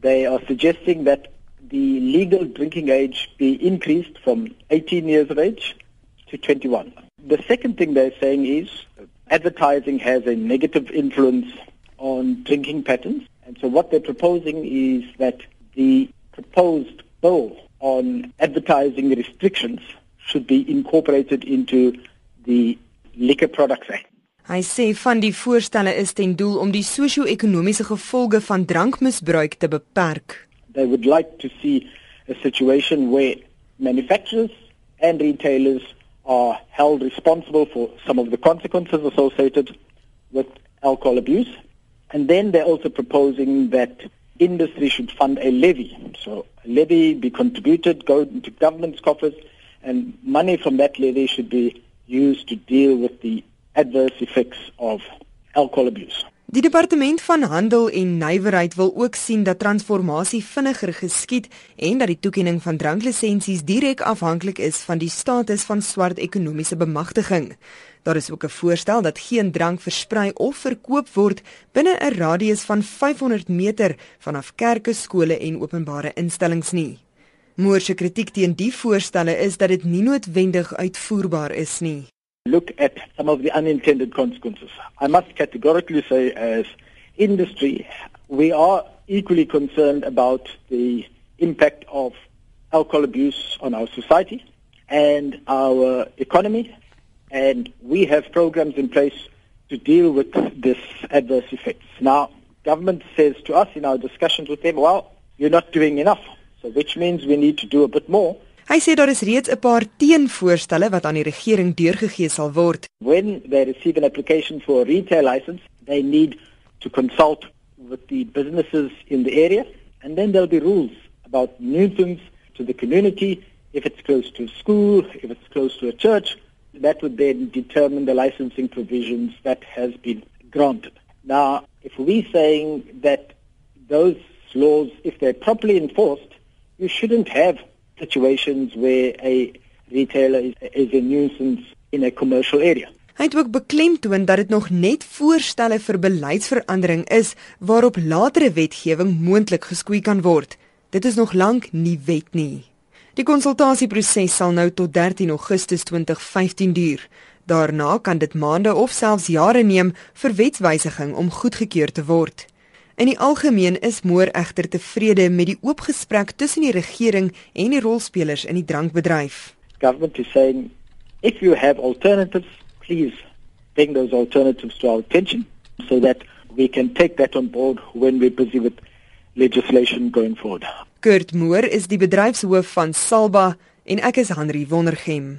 They are suggesting that the legal drinking age be increased from 18 years of age to 21. The second thing they're saying is advertising has a negative influence on drinking patterns. And so what they're proposing is that the proposed bill on advertising restrictions should be incorporated into the Liquor Products Act. Hy sê van die voorstelle is ten doel om die sosio-ekonomiese gevolge van drankmisbruik te beperk. They would like to see a situation where manufacturers and retailers are held responsible for some of the consequences associated with alcohol abuse. And then they're also proposing that industry should fund a levy. So a levy be contributed, go into government's coffers, and money from that levy should be used to deal with the adverse effects of alcohol abuse. Die departement van handel en nywerheid wil ook sien dat transformasie vinniger geskied en dat die toekenning van dranklisensies direk afhanklik is van die status van swart ekonomiese bemagtiging. Daar is ook 'n voorstel dat geen drank versprei of verkoop word binne 'n radius van 500 meter vanaf kerke, skole en openbare instellings nie. Moore se kritiek teen die voorstelle is dat dit nie noodwendig uitvoerbaar is nie. Look at some of the unintended consequences. I must categorically say as industry, we are equally concerned about the impact of alcohol abuse on our society and our economy. And we have programs in place to deal with this adverse effects. Now, government says to us in our discussions with them, well, you're not doing enough. So which means we need to do a bit more. Hy sê daar is reeds 'n paar teenvoorstelle wat aan die regering deurgegee sal word. When they receive an application for a retail license, they need to consult with the businesses in the area and then there'll be rules about nuisance to the community if it's close to a school, if it's close to a church, that would then determine the licensing provisions that has been granted. Now, if we're saying that those laws if they're properly enforced, you shouldn't have situations where a retailer is, is a nuisance in a commercial area. Hy het ook beklemtoon dat dit nog net voorstelle vir beleidsverandering is waarop latere wetgewing moontlik geskoei kan word. Dit is nog lank nie wet nie. Die konsultasieproses sal nou tot 13 Augustus 2015 duur. Daarna kan dit maande of selfs jare neem vir wetswysiging om goedgekeur te word. In die algemeen is Moor egter tevrede met die oop gesprek tussen die regering en die rolspelers in die drankbedryf. Government is saying if you have alternatives, please bring those alternatives to our attention so that we can take that on board when we're busy with legislation going forward. Kurt Moor is die bedryfshoof van Salba en ek is Henry Wondergem.